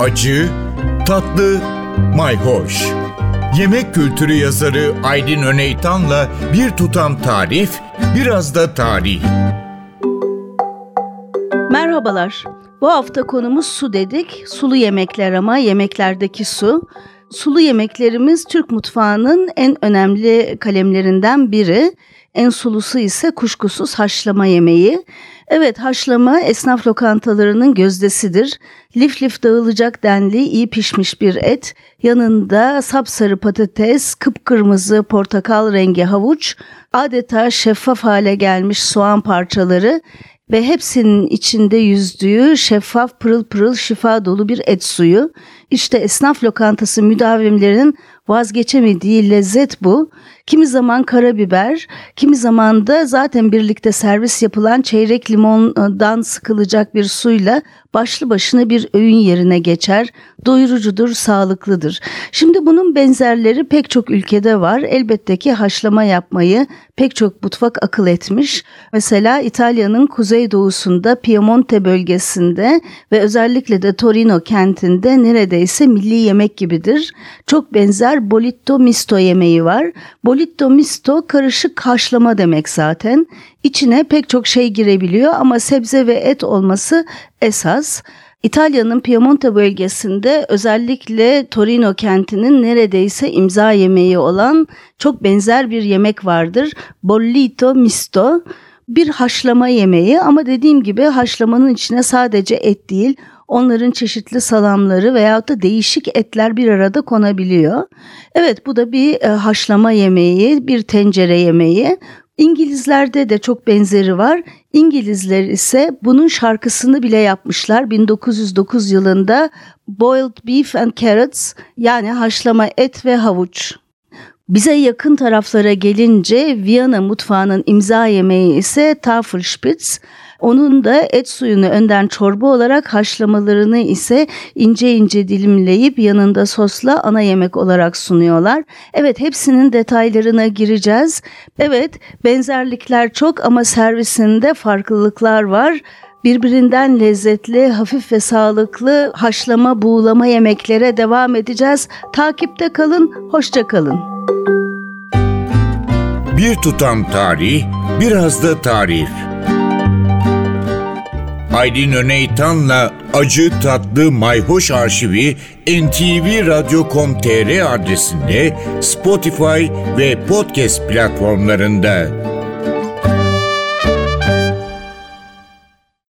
acı, tatlı, mayhoş. Yemek kültürü yazarı Aydın Öneytan'la bir tutam tarif, biraz da tarih. Merhabalar. Bu hafta konumuz su dedik. Sulu yemekler ama yemeklerdeki su. Sulu yemeklerimiz Türk mutfağının en önemli kalemlerinden biri. En sulusu ise kuşkusuz haşlama yemeği. Evet haşlama esnaf lokantalarının gözdesidir. Lif lif dağılacak denli iyi pişmiş bir et, yanında sapsarı patates, kıpkırmızı portakal rengi havuç, adeta şeffaf hale gelmiş soğan parçaları ve hepsinin içinde yüzdüğü şeffaf pırıl pırıl şifa dolu bir et suyu. İşte esnaf lokantası müdavimlerinin vazgeçemediği lezzet bu. Kimi zaman karabiber, kimi zaman da zaten birlikte servis yapılan çeyrek limondan sıkılacak bir suyla başlı başına bir öğün yerine geçer. Doyurucudur, sağlıklıdır. Şimdi bunun benzerleri pek çok ülkede var. Elbette ki haşlama yapmayı pek çok mutfak akıl etmiş. Mesela İtalya'nın kuzeydoğusunda Piemonte bölgesinde ve özellikle de Torino kentinde neredeyse milli yemek gibidir. Çok benzer bolitto misto yemeği var. Bolitto misto karışık haşlama demek zaten. İçine pek çok şey girebiliyor ama sebze ve et olması esas. İtalya'nın Piemonte bölgesinde özellikle Torino kentinin neredeyse imza yemeği olan çok benzer bir yemek vardır. Bollito misto bir haşlama yemeği ama dediğim gibi haşlamanın içine sadece et değil onların çeşitli salamları veyahut da değişik etler bir arada konabiliyor. Evet bu da bir e, haşlama yemeği, bir tencere yemeği. İngilizlerde de çok benzeri var. İngilizler ise bunun şarkısını bile yapmışlar. 1909 yılında Boiled Beef and Carrots yani haşlama et ve havuç. Bize yakın taraflara gelince Viyana mutfağının imza yemeği ise Tafelspitz. Onun da et suyunu önden çorba olarak haşlamalarını ise ince ince dilimleyip yanında sosla ana yemek olarak sunuyorlar. Evet hepsinin detaylarına gireceğiz. Evet benzerlikler çok ama servisinde farklılıklar var birbirinden lezzetli, hafif ve sağlıklı haşlama, buğulama yemeklere devam edeceğiz. Takipte kalın, hoşça kalın. Bir tutam tarih, biraz da tarif. Aydın Öneytan'la Acı Tatlı Mayhoş Arşivi ntvradio.com.tr adresinde Spotify ve podcast platformlarında.